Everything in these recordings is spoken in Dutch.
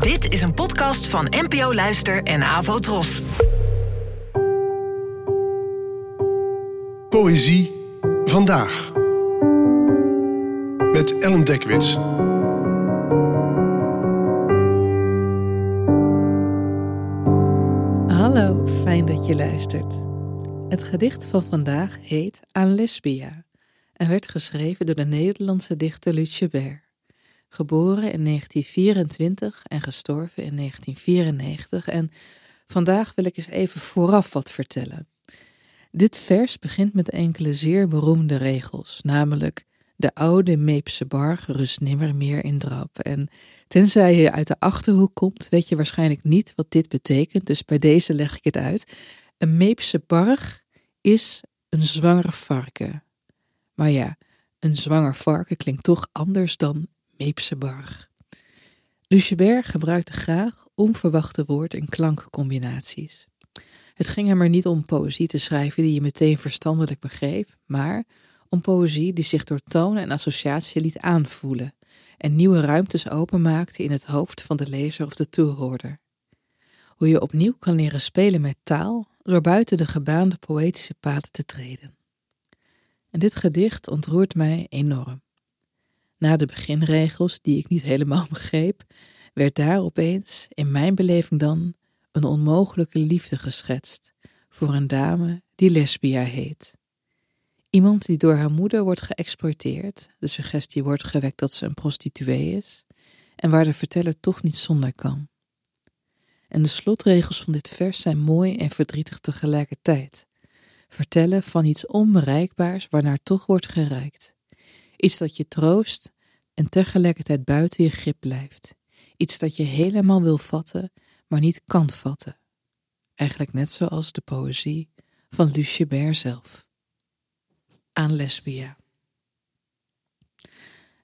Dit is een podcast van NPO Luister en Avo Tros. Poëzie vandaag. Met Ellen Dekwits. Hallo, fijn dat je luistert. Het gedicht van vandaag heet Aan Lesbia en werd geschreven door de Nederlandse dichter Lucie Bert. Geboren in 1924 en gestorven in 1994 en vandaag wil ik eens even vooraf wat vertellen. Dit vers begint met enkele zeer beroemde regels, namelijk de oude Meepse barg rust nimmer meer in drap. En tenzij je uit de Achterhoek komt, weet je waarschijnlijk niet wat dit betekent, dus bij deze leg ik het uit. Een Meepse barg is een zwanger varken. Maar ja, een zwanger varken klinkt toch anders dan Meepse barg. Lucebert gebruikte graag onverwachte woord- en klankcombinaties. Het ging hem er niet om poëzie te schrijven die je meteen verstandelijk begreep, maar om poëzie die zich door toon en associatie liet aanvoelen en nieuwe ruimtes openmaakte in het hoofd van de lezer of de toehoorder. Hoe je opnieuw kan leren spelen met taal door buiten de gebaande poëtische paden te treden. En dit gedicht ontroert mij enorm. Na de beginregels, die ik niet helemaal begreep, werd daar opeens, in mijn beleving dan, een onmogelijke liefde geschetst voor een dame die Lesbia heet. Iemand die door haar moeder wordt geëxploiteerd, de suggestie wordt gewekt dat ze een prostituee is, en waar de verteller toch niet zonder kan. En de slotregels van dit vers zijn mooi en verdrietig tegelijkertijd. Vertellen van iets onbereikbaars waarnaar toch wordt gereikt. Iets dat je troost en tegelijkertijd buiten je grip blijft. Iets dat je helemaal wil vatten, maar niet kan vatten. Eigenlijk net zoals de poëzie van Lucebert zelf. Aan Lesbia.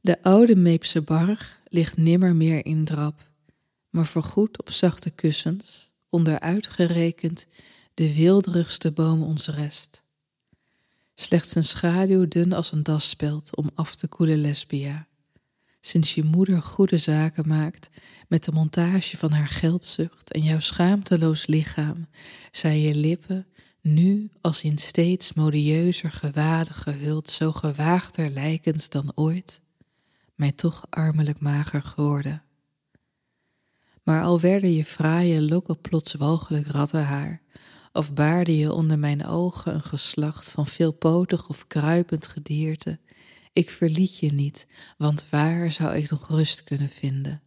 De oude Meepse barg ligt nimmer meer in drap, maar voorgoed op zachte kussens, onderuitgerekend de weelderigste boom ons rest. Slechts een schaduw dun als een dasspeld om af te koelen Lesbia. Sinds je moeder goede zaken maakt met de montage van haar geldzucht en jouw schaamteloos lichaam, zijn je lippen nu als in steeds modieuzer gewaden gehuld, zo gewaagder lijkens dan ooit, mij toch armelijk mager geworden. Maar al werden je fraaie lokken plots walgelijk rattenhaar, of baarde je onder mijn ogen een geslacht van veelpotig of kruipend gedierte, ik verliet je niet, want waar zou ik nog rust kunnen vinden?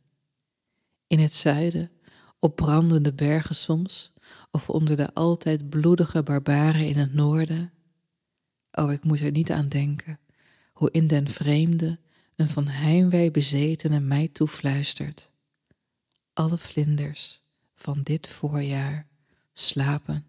In het zuiden, op brandende bergen soms, of onder de altijd bloedige barbaren in het noorden? Oh, ik moet er niet aan denken, hoe in den vreemde een van heimwee bezetene mij toefluistert. Alle vlinders van dit voorjaar slapen